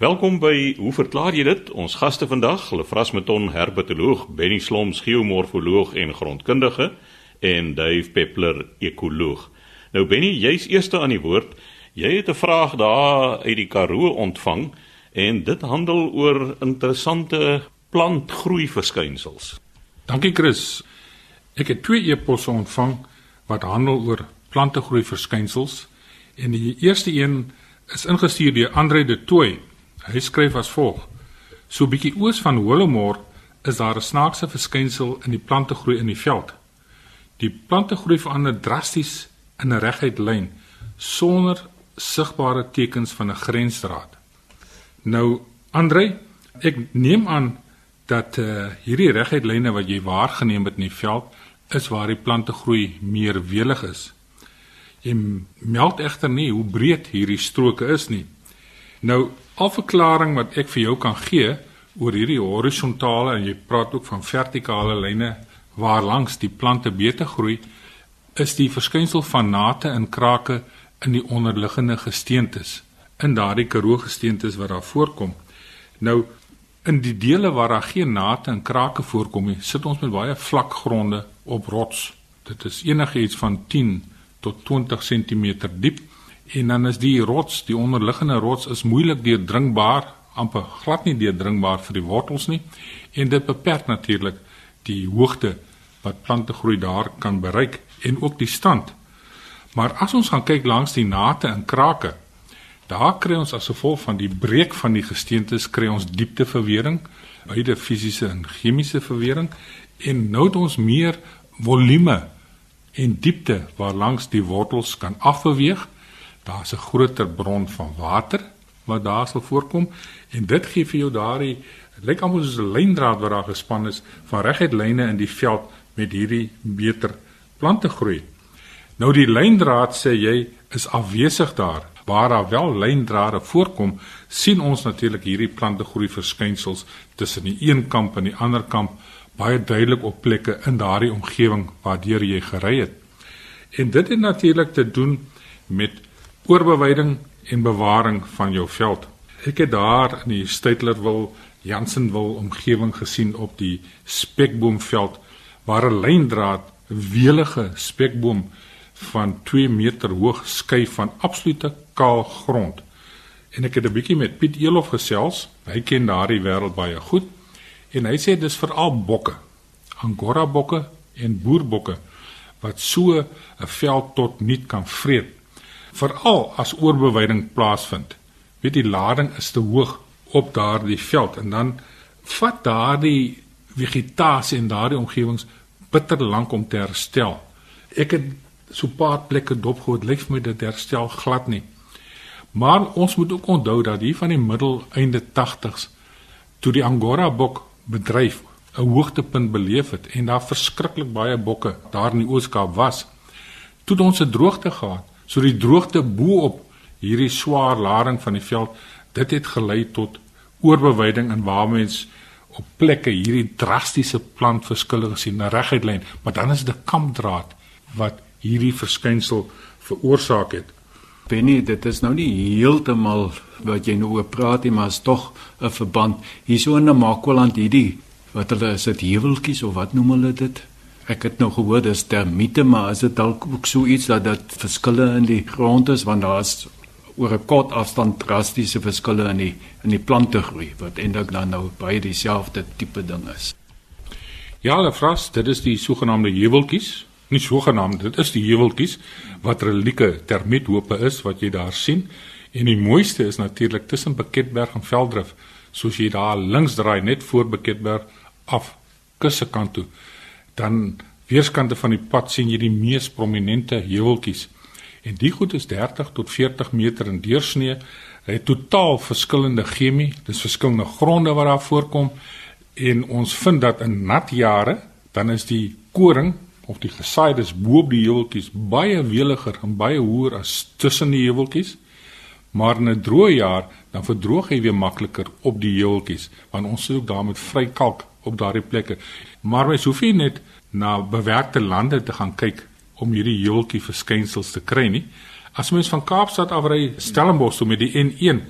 Welkom by Hoe verklaar jy dit? Ons gaste vandag, Lefras Meton, herpetoloog, Benny Sloms, geomorfoloog en grondkundige en Dave Peppler, ekoloog. Nou Benny, jy's eerste aan die woord. Jy het 'n vraag daar uit die Karoo ontvang en dit handel oor interessante plantgroei verskynsels. Dankie Chris. Ek het twee e-posse ontvang wat handel oor plantegroei verskynsels en die eerste een is ingestuur deur Andre de Tooy Hy skryf as volg: So bietjie oos van Holomor is daar 'n snaakse verskynsel in die plante groei in die veld. Die plante groei verander drasties in 'n reguit lyn sonder sigbare tekens van 'n grensdraad. Nou Andre, ek neem aan dat uh, hierdie reguit lyne wat jy waargeneem het in die veld is waar die plante groei meer welig is. Jy meld egter nie hoe breed hierdie stroke is nie. Nou al verklaring wat ek vir jou kan gee oor hierdie horisontale en jy praat ook van vertikale lyne waar langs die plante beter groei is die verskynsel van nate en krake in die onderliggende gesteentes in daardie karoo gesteentes wat daar voorkom. Nou in die dele waar daar geen nate en krake voorkom nie, sit ons met baie vlak gronde op rots. Dit is enigiets van 10 tot 20 cm diep en dan is die rots, die onderliggende rots is moeilik deurdringbaar, amper glad nie deurdringbaar vir die wortels nie. En dit beperk natuurlik die hoogte wat plante groei daar kan bereik en ook die stand. Maar as ons gaan kyk langs die nate en krake, daar kry ons as gevolg van die breek van die gesteentes kry ons diepteverwering, beide fisiese en chemiese verwering. En nou het ons meer volume en diepte waar langs die wortels kan afbeweeg daar's 'n groter bron van water wat daar sal voorkom en dit gee vir jou daardie lyk amper soos 'n lyndraad wat daar gespan is van reguit lyne in die veld met hierdie beter plante groei. Nou die lyndraad sê jy is afwesig daar. Waar daar wel lyndrade voorkom, sien ons natuurlik hierdie plante groei verskynsels tussen die een kamp en die ander kamp baie duidelik op plekke in daardie omgewing waardeur jy gery het. En dit het natuurlik te doen met oorbeweiding en bewaring van jou veld. Ek het daar in die Steytlerwil Jansenwil omgewing gesien op die spekboomveld waar 'n lyndraad welige spekboom van 2 meter hoog skei van absolute kaal grond. En ek het 'n bietjie met Piet Elof gesels. Hy ken daardie wêreld baie goed. En hy sê dis veral bokke, angora bokke en boerbokke wat so 'n veld tot niet kan vreet veral as oorbeweiding plaasvind. Weet die lading is te hoog op daardie veld en dan vat daardie vegetasie in daardie omgewings bitter lank om te herstel. Ek het so 'n paar plekke dopgehou, lyk vir my dit herstel glad nie. Maar ons moet ook onthou dat hier van die middel einde 80s toe die Angora bok bedryf 'n hoogtepunt beleef het en daar verskriklik baie bokke daar in die Ooskaap was. Toe ons 'n droogte gehad So die droogte bo-op hierdie swaar lading van die veld, dit het gelei tot oorbeweiding en waar mens op plekke hierdie drastiese plantverskille gesien na reguit lyn, maar dan is dit kampdraad wat hierdie verskynsel veroorsaak het. Benny, dit is nou nie heeltemal wat jy nou oor praat nie, maar is tog 'n verband. Hierso in Namakwaland hierdie wat hulle is dit heuweltjies of wat noem hulle dit? Ek het nou gehoor dis termiete, maar is dit dalk ook so iets dat dit verskille in die grond is want daar's oor 'n kort afstand drastiese verskille in die in die plante groei wat eintlik dan nou baie dieselfde tipe ding is. Ja, hulle vras, dit is die sogenaamde heuweltjies. Nie sogenaamd, dit is die heuweltjies wat relieke termiethope is wat jy daar sien. En die mooiste is natuurlik tussen Beketberg en Veldrif, soos jy daar links draai net voor Beketberg af kussekant toe dan weerskante van die pad sien jy die mees prominente heuweltjies. En die goed is 30 tot 40 meter in deursnee. Hy het totaal verskillende chemie, dis verskillende gronde wat daar voorkom en ons vind dat in nat jare dan is die koring of die gesaaides bo op die heuweltjies baie weliger en baie hoër as tussen die heuweltjies. Maar in 'n droë jaar dan verdroog hy weer makliker op die heuweltjies want ons sit ook daar met vry kalk op daardie plekke. Maar mens hoef nie net na bewerkte lande te gaan kyk om hierdie heeltjie verskynsels te kry nie. As mens van Kaapstad af ry Stellenbosch toe met die N1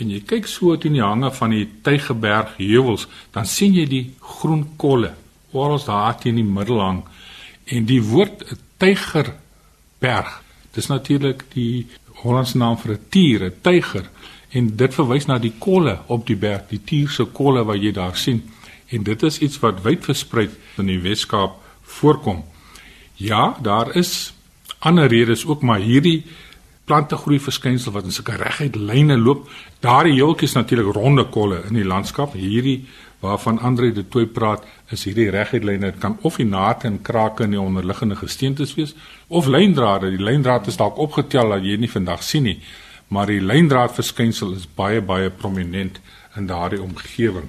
en jy kyk so teen die hange van die Tygerberg heuwels, dan sien jy die groen kolle oral daar teen die middel hang. En die woord Tygerberg, dis natuurlik die Hollandse naam vir 'n tier, 'n tyger, en dit verwys na die kolle op die berg, die tier se kolle wat jy daar sien. En dit is iets wat wyd versprei in die Weskaap voorkom. Ja, daar is ander redes ook, maar hierdie plantegroei verskynsel wat in sulke reguit lyne loop, daardie heeltjies natuurlik ronde kolle in die landskap. Hierdie waarvan Andre de Tooi praat, is hierdie reguit lyne. Dit kan of die nate en krake in die onderliggende gesteentes wees of lyndrade. Die lyndraad is dalk opgetel dat jy nie vandag sien nie, maar die lyndraad verskynsel is baie baie prominent in daardie omgewing.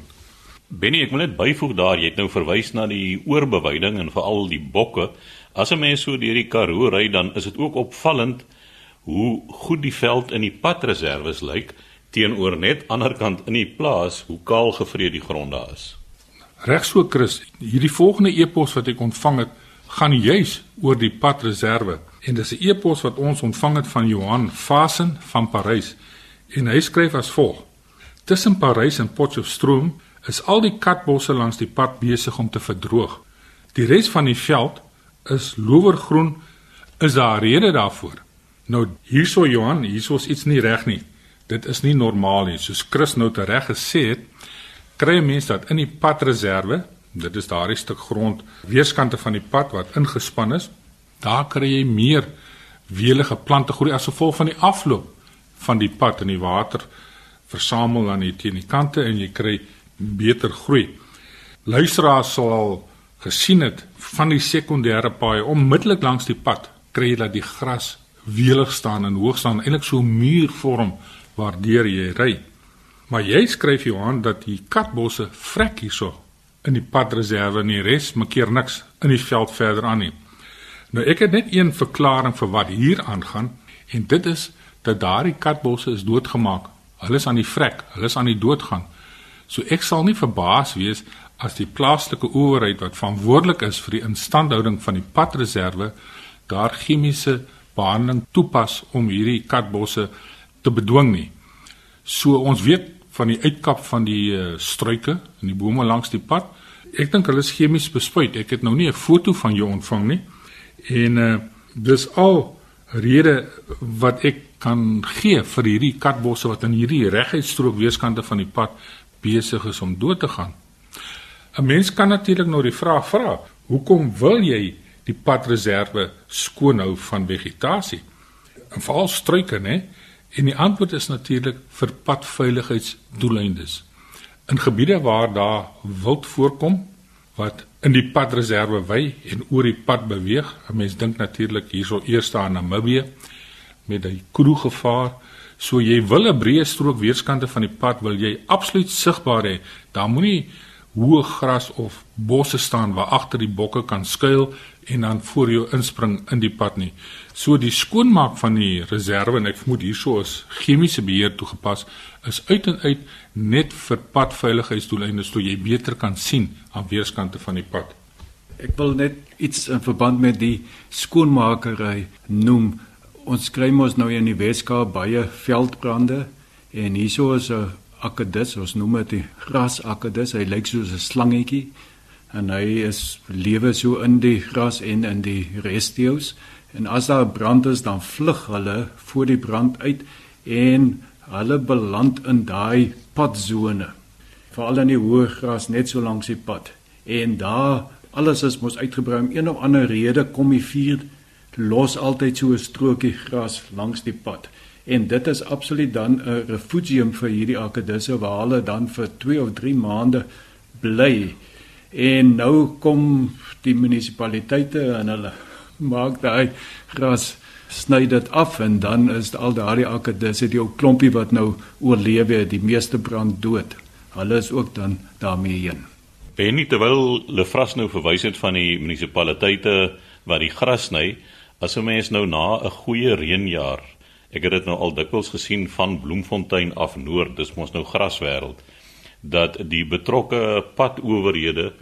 Benny, ek wil net byvoeg daar, jy het nou verwys na die oorbeweiding en veral die bokke. As 'n mens so deur die Karoo ry, dan is dit ook opvallend hoe goed die veld in die padreserwes lyk teenoor net aanderkant in die plaas hoe kaal gevreed die grond daar is. Reg so Chris, hierdie volgende e-pos wat ek ontvang het, gaan juis oor die padreserwe en dis 'n e-pos wat ons ontvang het van Johan Fasen van Parys en hy skryf as volg: Tussen Parys en Potchefstroom is al die katbosse langs die pad besig om te verdroog. Die res van die veld is lowergroen. Is daar rede daarvoor? Nou hierso Johan, hierso is iets nie reg nie. Dit is nie normaal nie. Soos Chris nou tereg gesê het, kry mense dat in die padreserwe, dit is daardie stuk grond weerskante van die pad wat ingespan is, daar kry jy meer welige plante groei as gevolg van die afloop van die pad in die water versamel aan die teen die kante en jy kry beter groei. Luisteraars sal al gesien het van die sekondêre paaie onmiddellik langs die pad kry jy dat die gras welig staan en hoog staan eintlik so 'n muur vorm waardeur jy ry. Maar jy skryf Johan dat die katbosse vrek hierso in die padreserwe en die res makkeer niks in die veld verder aan nie. Nou ek het net een verklaring vir wat hier aangaan en dit is dat daardie katbosse is doodgemaak. Hulle is aan die vrek, hulle is aan die doodgaan. So ek sal nie verbaas wees as die plaaslike owerheid wat verantwoordelik is vir die instandhouding van die padreserwe daar chemiese behandeling toepas om hierdie katbosse te bedwing nie. So ons weet van die uitkap van die uh, struike en die bome langs die pad. Ek dink hulle is chemies bespuit. Ek het nou nie 'n foto van jou ontvang nie. En uh, dis al rede wat ek kan gee vir hierdie katbosse wat in hierdie reguitstrook weerskante van die pad besig is om dood te gaan. 'n Mens kan natuurlik nou die vraag vra: Hoekom wil jy die padreserwe skoon hou van vegetasie. En veral struike, né? En die antwoord is natuurlik vir padveiligheidsdoeleindes. In gebiede waar daar wild voorkom wat in die padreserwe wy en oor die pad beweeg, 'n mens dink natuurlik hierso eers aan Namibië met die kroegevaar. So jy wil 'n breë strook weerskante van die pad wil jy absoluut sigbaar hê. Daar moenie hoë gras of bosse staan waar agter die bokke kan skuil en dan voor jou inspring in die pad nie. So die skoonmaak van die reserve en ek vermoed hierso is chemiese beheer toegepas is uit en uit net vir padveiligheidsdoeleindes so jy beter kan sien aan weerskante van die pad. Ek wil net iets in verband met die skoonmakery noem. Ons kry mos nou in die Weskaap baie veldbrande en hierso is 'n akedus, ons noem dit die grasakedus. Hy lyk soos 'n slangetjie en hy is lewe so in die gras en in die resteos en as daar brand is dan vlug hulle voor die brand uit en hulle beland in daai padzone veral in die hoë gras net so langs die pad. En daar alles is mos uitgebrei om een of ander rede kom die vuur los altyd so 'n strokie gras langs die pad en dit is absoluut dan 'n refugium vir hierdie akedisse waar hulle dan vir 2 of 3 maande bly En nou kom die munisipaliteite en hulle maak daai gras sny dit af en dan is al daardie akkedisse die ou klompie wat nou oorlewe die meeste brand dood. Hulle is ook dan daarmee heen. Benny terwyl Lefras nou verwys het van die munisipaliteite wat die gras sny, as 'n mens nou na 'n goeie reënjaar, ek het dit nou al dikwels gesien van Bloemfontein af noord, dis mos nou graswêreld dat die betrokke padowerhede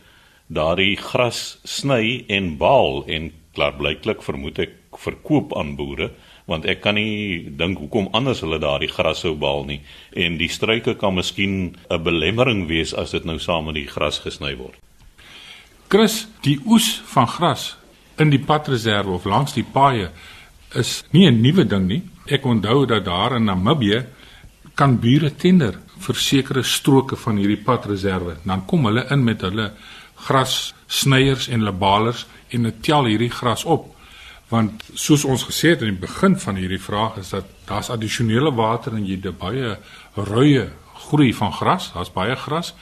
daardie gras sny en baal en klaarblyklik vermoed ek verkoop aan boere want ek kan nie dink hoekom anders hulle daardie gras sou behaal nie en die struike kan miskien 'n belemmering wees as dit nou saam met die gras gesny word. Chris, die oes van gras in die padreserwe of langs die paaie is nie 'n nuwe ding nie. Ek onthou dat daar in Namibië kan bure tender vir sekere stroke van hierdie padreserwe. Dan kom hulle in met hulle grassnyers en hulle balers en hulle tel hierdie gras op. Want soos ons gesê het in die begin van hierdie vraag is dat daar's addisionele water en jy het baie ruie groei van gras, daar's baie gras.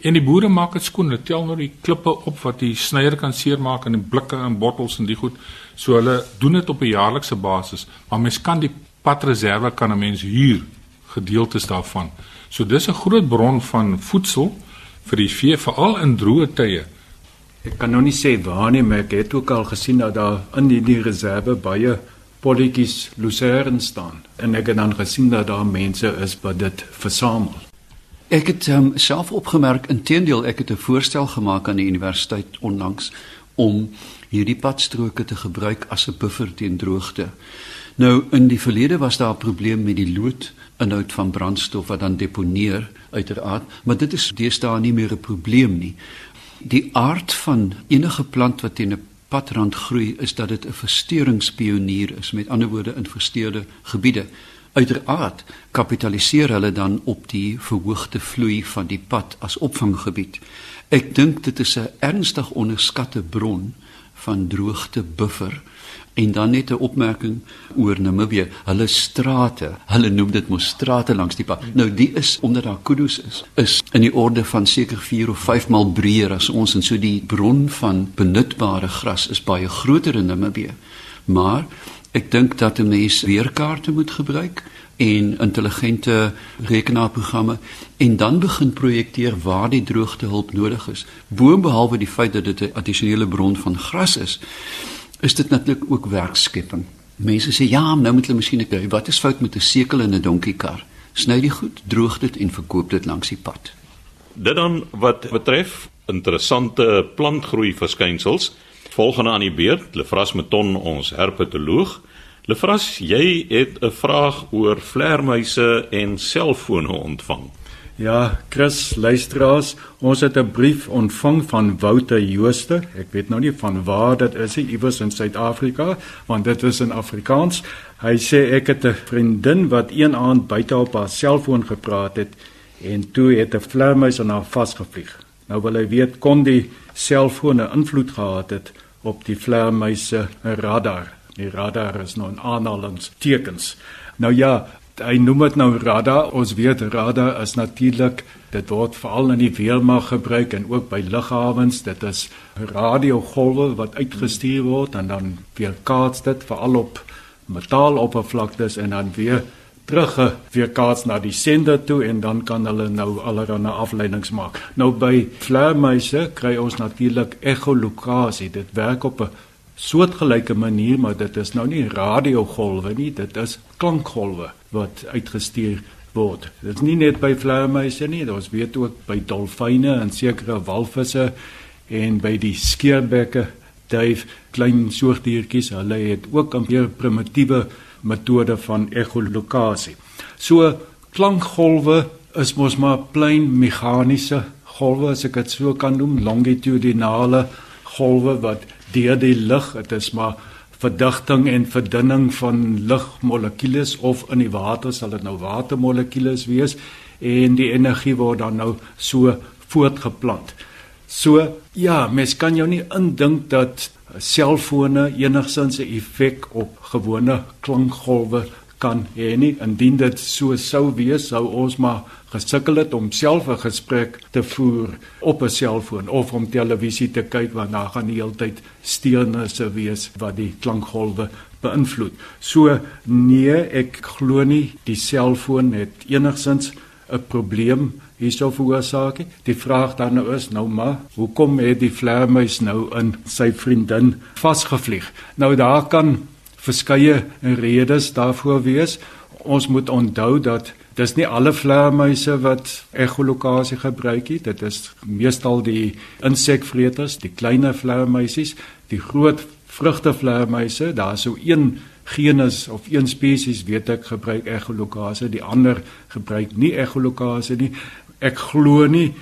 En die boere maak dit skoon. Hulle tel nou die klippe op wat die snyer kan seermaak in blikke en bottels en die goed. So hulle doen dit op 'n jaarlikse basis, maar mens kan die padreserwe kan 'n mens huur gedeeltes daarvan. So dis 'n groot bron van voedsel vir die vee veral in droë tye. Ek kan nou nie sê waar nie, maar ek het ook al gesien dat daar in die, die reserve baie polletjies lucerne staan en ek het dan gesien dat daar mense is wat dit versamel. Ek het um, self opgemerk intedeel ek het 'n voorstel gemaak aan die universiteit onlangs om hierdie padstroke te gebruik as 'n buffer teen droogte. Nou in die verlede was daar 'n probleem met die lood inhoud van brandstof wat dan deponeer uiteraard, maar dit is deesdae nie meer 'n probleem nie. Die aard van enige plant wat teen 'n padrand groei is dat dit 'n versteringspionier is, met ander woorde in versteurde gebiede. Uiteraard kapitaliseer hulle dan op die verhoogde vloei van die pad as opvanggebied. Ek dink dit is 'n ernstig onderskatte bron van droogte buffer En dan net 'n opmerking oor Namibië. Hulle strate, hulle noem dit mos strate langs die pad. Nou die is omdat daar kudus is, is in die orde van seker 4 of 5 maal breër as ons en so die bron van benutbare gras is baie groter in Namibië. Maar ek dink dat 'n mens weerkaarte moet gebruik en intelligente rekenaarprogramme en dan begin projekteer waar die droogtehulp nodig is. Boonbehalwe die feit dat dit 'n addisionele bron van gras is, is dit natuurlik ook werkskepping. Mense sê ja, nou moet hulle miskien kyk wat is fout met 'n sekel in 'n donkiekar? Sny dit goed, droog dit en verkoop dit langs die pad. Dit dan wat betref interessante plantgroei verskynsels. Volgende aan die beurt, Lefras Meton, ons herpetoloog. Lefras, jy het 'n vraag oor vlermuise en selfone ontvang. Ja, Chris, luisteraars, ons het 'n brief ontvang van Wouter Jooste. Ek weet nou nie van waar dit is, iewers in Suid-Afrika, want dit is in Afrikaans. Hy sê ek het 'n vriendin wat een aand buite op haar selfoon gepraat het en toe het 'n vlermuis aan haar vasgevlieg. Nou wil hy weet kon die selfoon 'n invloed gehad het op die vlermuise radar. Die radar is nou 'n aanhalingstekens. Nou ja, hy noem dit nou radar. Ons weet radar is natuurlik dit word veral in die weermag gebruik en ook by lughawens. Dit is radiogolwe wat uitgestuur word en dan weer kaats dit veral op metaaloppervlaktes en dan weer terug weer kaats na die sender toe en dan kan hulle nou allerlei afleidings maak. Nou by vleermuise kry ons natuurlik echolokasie. Dit werk op 'n soortgelyke manier, maar dit is nou nie radiogolwe nie, dit is klankgolwe wat uitgestuur word. Dit is nie net by vleermuise nie, ons weet ook by dolfyne en sekere walvisse en by die skeerbekke, duif, klein soogdiertjies, hulle het ook 'n meer primitiewe metode van echolokasie. So klankgolwe is mos maar plain meganiese golwe as ek dit so kan noem, longitudinale golwe wat deur die lug, dit is maar verdigting en verdunning van lugmolekules of in die water sal dit nou watermolekules wees en die energie word dan nou so voortgeplant. So ja, mens kan jou nie indink dat selfone enigsins 'n effek op gewone klankgolwe kan hê nie. Indien dit so sou wees, sou ons maar gesukkel het om self 'n gesprek te voer op 'n selfoon of om televisie te kyk want daar gaan die hele tyd steurnisse wees wat die klankgolwe beïnvloed. So nee, ek glo nie die selfoon het enigsins 'n probleem hierso veroorsaak nie. Die vraag dan nou is nou maar, hoekom het die vleermuis nou in sy vriendin vasgevlieg? Nou daar kan verskeie redes daarvoor wees. Ons moet onthou dat dis nie alle vleermuise wat echolokasie gebruik nie. Dit is meestal die insekvreters, die kleiner vleermuisies, die groot vrugtevleermuise. Daar's so een genus of een spesies weet ek gebruik echolokase, die ander gebruik nie echolokase nie. Ek glo nie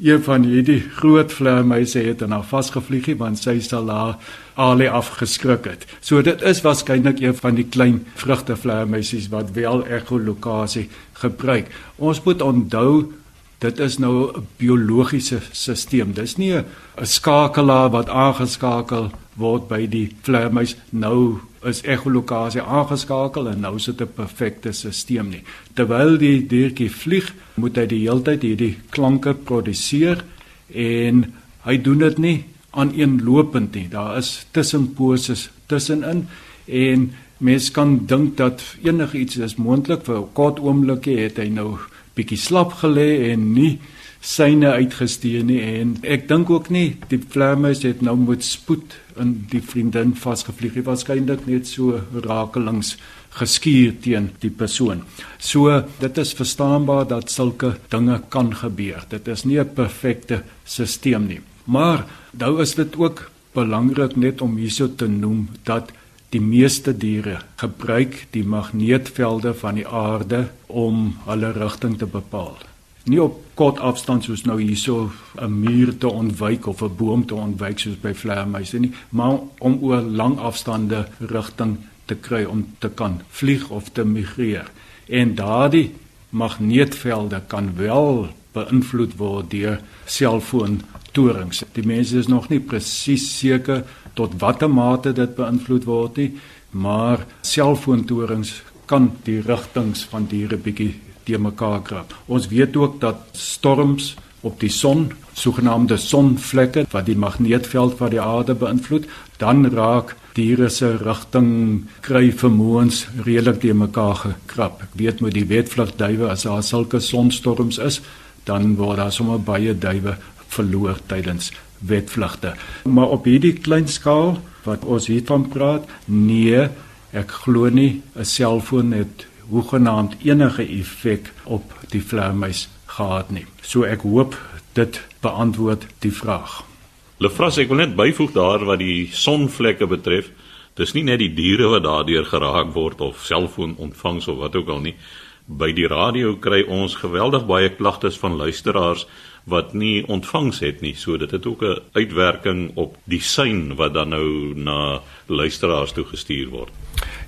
een van hierdie groot vleermuise het aan haar vasgevlieg want sy sal haar alie afgeskrik het. So dit is waarskynlik een van die klein vrugtevleermuisies wat wel echolokasie gebruik. Ons moet onthou dit is nou 'n biologiese stelsel. Dis nie 'n skakelaar wat aangeskakel word by die vleermuis nou is echolokasie aangeskakel en nou sit 'n perfekte stelsel nie. Terwyl die diertjie vlieg, moet hy die hele tyd hierdie klanke produseer en hy doen dit nie aaneenlopend nie. Daar is tussenposes tussenin en mens kan dink dat enigiets is moontlik vir 'n kort oomblikie het hy nou bietjie slap gelê en nie syne uitgesteek nie en ek dink ook nie die vleermuis het nou met spoed in die vriendin vasgevlieg het waarskynlik net so rakelings geskuur teen die persoon. So dit is verstaanbaar dat sulke dinge kan gebeur. Dit is nie 'n perfekte stelsel nie. Maar nou is dit ook belangrik net om hierso te noem dat die meeste diere gebruik die magneetvelde van die aarde om hulle rigting te bepaal nie op kort afstand soos nou hierso 'n muur te ontwyk of 'n boom te ontwyk soos by vleermuise nie, maar om oor lang afstande rigting te kry om te kan vlieg of te migreer. En daardie magneetvelde kan wel beïnvloed word deur selfoontorings. Die mense is nog nie presies seker tot watter mate dit beïnvloed word nie, maar selfoontorings kan die rigtings van diere bietjie te mekaar krap. Ons weet ook dat storms op die son, sogenaamde sonvlekke wat die magneetveld van die aarde beïnvloed, dan raak diere se rigting kry vermoëns redelik te mekaar gekrap. Ek weet met die wetvlugduwe as daar sulke sonstorms is, dan word daar sommer baie duwe verloor tydens wetvlugte. Maar op hierdie klein skaal wat ons hiervan praat, nee, ek glo nie 'n selfoon het hoegenaamd enige effek op die vleermuis gehad nie. So ek hoop dit beantwoord die vraag. Lefras, ek wil net byvoeg daar wat die sonvlekke betref. Dis nie net die diere wat daardeur geraak word of selfoon ontvangs of wat ook al nie. By die radio kry ons geweldig baie klagtes van luisteraars wat nie ontvangs het nie. So dit het ook 'n uitwerking op die sein wat dan nou na luisteraars toe gestuur word.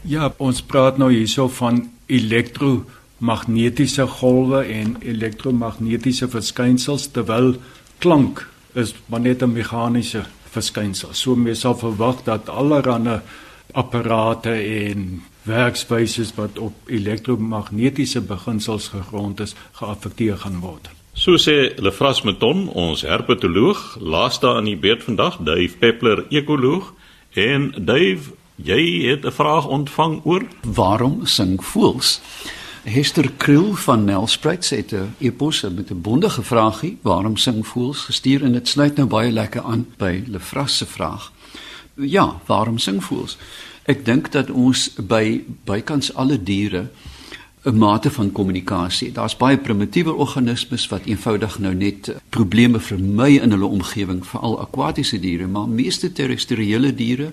Ja, ons praat nou hierso van elektromagnetiese golwe en elektromagnetiese verskynsels terwyl klank is maar net 'n meganiese verskynsel. So mens sal verwag dat allerlei apparate en werkswyse wat op elektromagnetiese beginsels gegrond is, geaffekteer gaan word. So sê Lefras Meton, ons herpetoloog, laaste aan die beurt vandag, Dave Peppler, ekoloog en Dave Jy het 'n vraag ontvang oor waarom sing voëls? Hester Kriel van Nelspruit het 'n epos met 'n bondige vraagie, waarom sing voëls gestuur en dit sluit nou baie lekker aan by Lefras se vraag. Ja, waarom sing voëls? Ek dink dat ons by bykans alle diere 'n mate van kommunikasie. Daar's baie primitiewe organismes wat eenvoudig nou net probleme vermy in hulle omgewing, veral akwatiese diere, maar meeste terrestriële diere,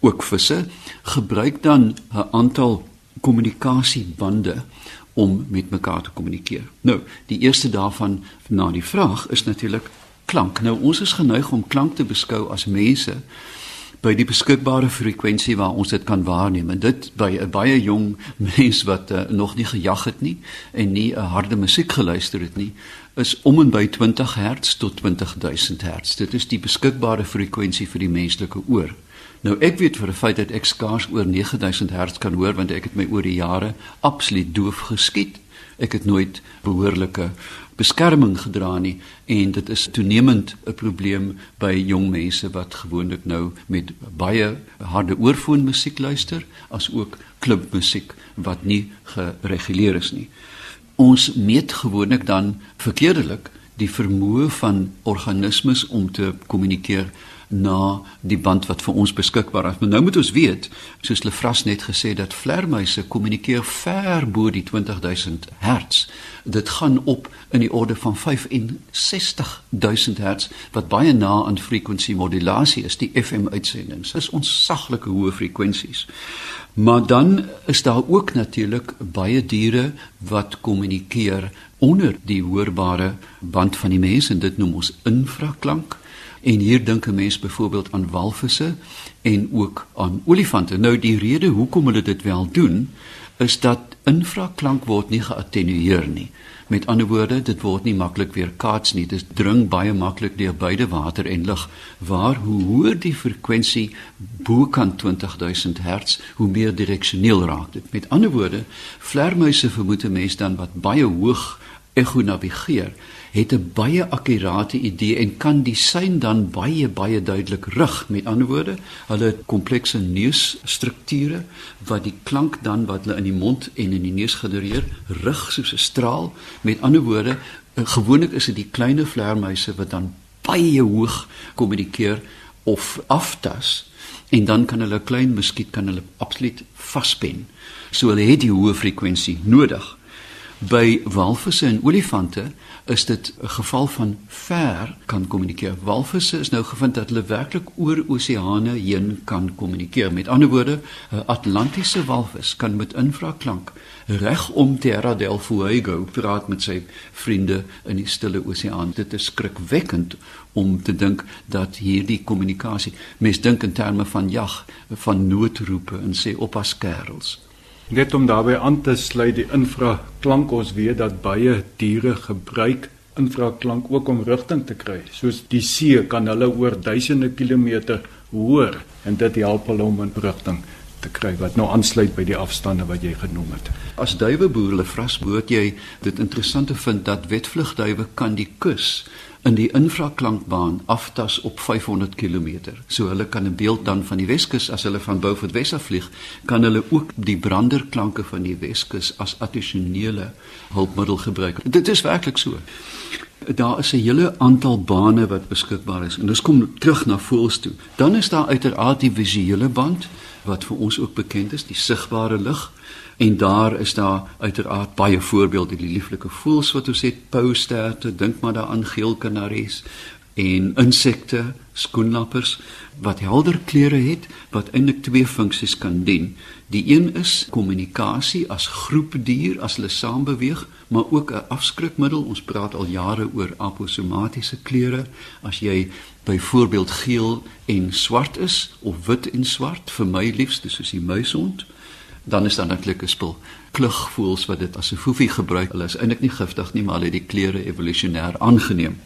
ook visse, gebruik dan 'n aantal kommunikasiebande om met mekaar te kommunikeer. Nou, die eerste daarvan na die vraag is natuurlik klank. Nou ons is geneig om klank te beskou as mense by die beskikbare frekwensie waar ons dit kan waarneem en dit by 'n baie jong mens wat uh, nog nie gejag het nie en nie 'n harde musiek geluister het nie is om en by 20 Hz tot 20000 Hz. Dit is die beskikbare frekwensie vir die menslike oor. Nou ek weet vir 'n feit dat ek skaars oor 9000 Hz kan hoor want ek het my oor die jare absoluut doof geskiet. Ek het nooit behoorlike beskerming gedra nie en dit is toenemend 'n probleem by jong mense wat gewoonlik nou met baie harde oorfoonmusiek luister as ook klubmusiek wat nie gereguleer is nie. Ons meet gewoonlik dan verkeerdelik die vermoë van organismes om te kommunikeer na die band wat vir ons beskikbaar is. Maar nou moet ons weet, soos Lefras net gesê dat vlermuise kommunikeer ver bo die 20000 Hz. Dit gaan op in die orde van 65000 Hz wat baie na aan frekwensiemodulasie is, die FM uitsendings. Dis ontsaglike hoë frekwensies. Maar dan is daar ook natuurlik baie diere wat kommunikeer onder die hoorbare band van die mens en dit noem ons infraklank. En hier dink 'n mens byvoorbeeld aan walvisse en ook aan olifante. Nou die rede hoekom hulle dit wel doen is dat infraklank word nie geattenueer nie. Met ander woorde, dit word nie maklik weerkaats nie. Dit dring baie maklik deur beide water en lug. Waar hoe hoër die frekwensie bokant 20000 Hz, hoe meer direksioneel raak dit. Met ander woorde, vlermuise vermoed 'n mens dan wat baie hoog ego navigeer het 'n baie akkurate idee en kan die sein dan baie baie duidelik rig. Met ander woorde, hulle het komplekse neusstrukture wat die klank dan wat hulle in die mond en in die neus genereer, rig soos 'n straal. Met ander woorde, eh, gewoonlik is dit die klein vleermuise wat dan baie hoog kommunikeer of aftas en dan kan hulle klein muskiet kan hulle absoluut vaspen. So hulle het die hoë frekwensie nodig. By walvisse en olifante is dit 'n geval van ver kan kommunikeer. Walvisse is nou gevind dat hulle werklik oor oseane heen kan kommunikeer. Met ander woorde, 'n Atlantiese walvis kan met infraklank reg om Terra del Fuego praat met sy vriende in die Stille Oseaan. Dit is skrikwekkend om te dink dat hierdie kommunikasie mens dink in terme van jag, van noodroepe en sê oppas kerels. Net om daarbey aan te sluit die infraklank ons weet dat baie diere gebruik infraklank ook om rigting te kry. Soos die see kan hulle oor duisende kilometer hoor en dit help hulle om 'n rigting te kry wat nou aansluit by die afstande wat jy genoem het. As duiweboer hulle vras moet jy dit interessant vind dat wetvlugduwe kan die kus in die infraklankbaan aftas op 500 km. So hulle kan 'n beeld dan van die Weskus as hulle van Beaufort Wes af vlieg, kan hulle ook die branderklanke van die Weskus as addisionele hulpmiddel gebruik. Dit is werklik so. Daar is 'n hele aantal bane wat beskikbaar is en ons kom terug na voels toe. Dan is daar uiteraard die visuele band wat vir ons ook bekend is, die sigbare lig. En daar is daar uiteraard baie voorbeelde die lieflike voëls wat ons het, pousterte, dink maar daaraan geelkanaries en insekte, skoenlappers wat helder kleure het wat eintlik twee funksies kan dien. Die een is kommunikasie as groepdier as hulle saam beweeg, maar ook 'n afskrikmiddel. Ons praat al jare oor aposomatiese kleure. As jy byvoorbeeld geel en swart is of wit en swart, vir my liefste soos die muishond, dan is daar natuurlik 'n spul klugvoels wat dit as 'n foefie gebruik. Hulle is eintlik nie giftig nie, maar hulle het die kleure evolusionêr aangeneem.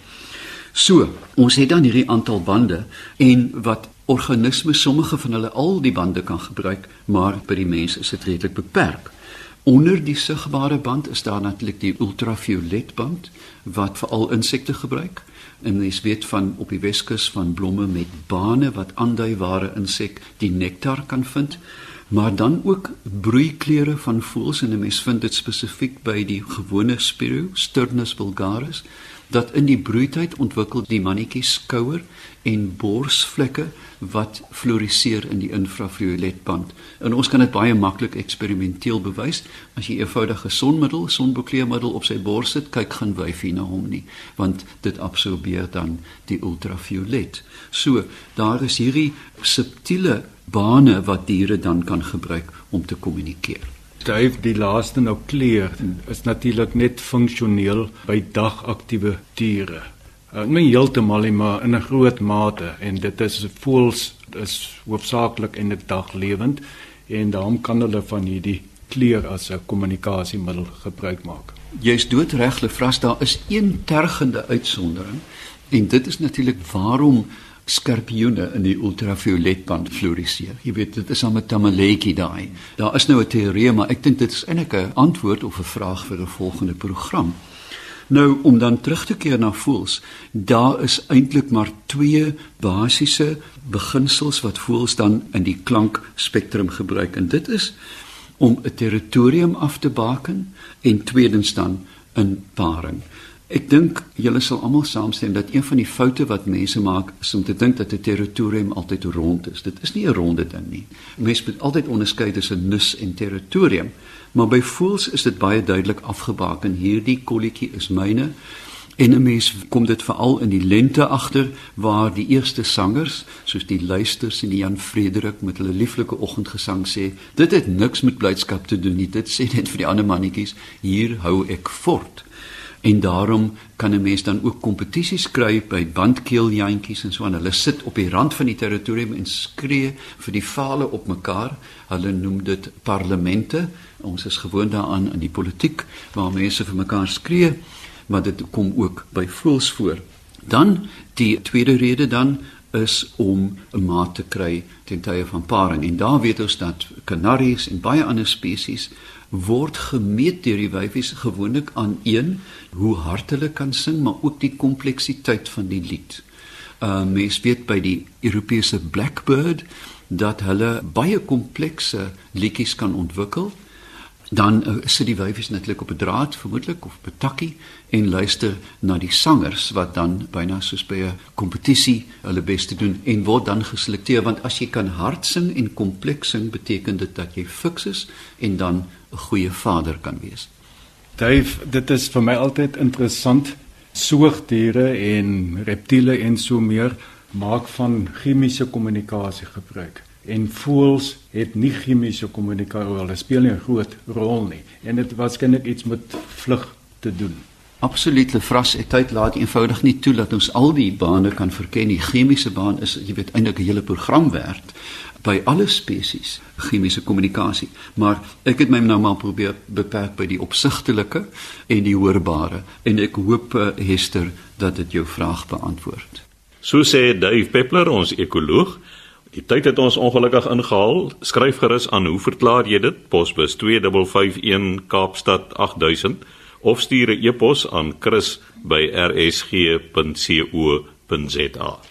So, ons het dan hierdie aantal bande en wat organismes sommige van hulle al die bande kan gebruik, maar by die mens is dit redelik beperk. Onder die sigbare band is daar natuurlik die ultraviolet band wat veral insekte gebruik. En mens weet van op die Weskus van blomme met bane wat aandui waar 'n insek die nektar kan vind maar dan ook broeikleure van voëls en 'n mens vind dit spesifiek by die gewone Spiro Sturnus vulgaris dat in die broeityd ontwikkel die mannetjie skouer en borsvlekke wat floriseer in die infravioletband. En ons kan dit baie maklik eksperimenteel bewys as jy 'n eenvoudige sonmiddel, sonbekleemiddel op sy bors sit, kyk gaan wyfie na hom nie, want dit absorbeer dan die ultraviolet. So, daar is hierdie subtiele bane wat diere dan kan gebruik om te kommunikeer. Styf die laaste nou kleur is natuurlik net funksioneel by dagaktiewe diere. Uh, nie heeltemal nie, maar in 'n groot mate en dit is voels is hoofsaaklik in die dag lewend en daarom kan hulle van hierdie kleur as 'n kommunikasiemiddel gebruik maak. Jy's doodreg, Lefras, daar is een tergende uitsondering en dit is natuurlik waarom skorpioene in die ultravioletband floriseer. Jy weet dit is 'n tamaletjie daai. Daar is nou 'n teorie, maar ek dink dit is eintlik 'n antwoord of 'n vraag vir 'n volgende program. Nou om dan terug te keer na voels, daar is eintlik maar twee basiese beginsels wat voels dan in die klankspektrum gebruik en dit is om 'n territorium af te baken en tweedens dan in paring. Ek dink julle sal almal saamstem dat een van die foute wat mense maak is om te dink dat 'n territorium altyd rond is. Dit is nie 'n ronde ding nie. Mense moet altyd onderskei tussen nus en territorium. Maar by voels is dit baie duidelik afgebaken. Hierdie kolletjie is myne. En 'n mens kom dit veral in die lente agter waar die eerste sangers, soos die luisters en die Jan Frederik met hulle lieflike oggendgesang sê, dit het niks met blydskap te doen nie. Dit sê net vir die ander mannetjies, hier hou ek fort. En daarom kan 'n mens dan ook kompetisies kry by bandkeeljantjies en so aan. Hulle sit op die rand van die territorium en skree vir die vale op mekaar. Hulle noem dit parlemente. Ons is gewoond daaraan in die politiek waar mense vir mekaar skree maar dit kom ook by voels voor. Dan die tweede rede dan is om 'n maat te kry ten tye van paring en daar weet ons dat kanaries en baie ander spesies word gemeet deur die wyfies gewoonlik aan een hoe hard hulle kan sing maar ook die kompleksiteit van die lied. Uh mens weet by die Europese blackbird dat hulle baie komplekse liedjies kan ontwikkel dan uh, sit die wyfies netlik op 'n draad vermoedelik of 'n takkie en luister na die sangers wat dan byna soos by 'n kompetisie hulle bes te doen en word dan geselekteer want as jy kan hard sing en kompleks sing beteken dit dat jy fiks is en dan 'n goeie vader kan wees. Dave, dit is vir my altyd interessant. Soogdiere en reptiele en so meer maak van chemiese kommunikasie gebruik en voels het nie chemiese kommunikasie hulle speel nie 'n groot rol nie en dit waarskynlik iets met vlug te doen. Absoluut, Lefras het tyd laat eenvoudig nie toe dat ons al die bane kan verken. Die chemiese baan is jy weet eintlik 'n hele program werd by alle spesies chemiese kommunikasie. Maar ek het my nou maar probeer beperk by die opsigtelike en die hoorbare en ek hoop uh, Hester dat dit jou vraag beantwoord. So sê Dave Peppler, ons ekoloog, Die tyd het ons ongelukkig ingehaal. Skryf gerus aan hoe verklaar jy dit? Posbus 2551 Kaapstad 8000 of stuur 'n e-pos aan chris@rsg.co.za.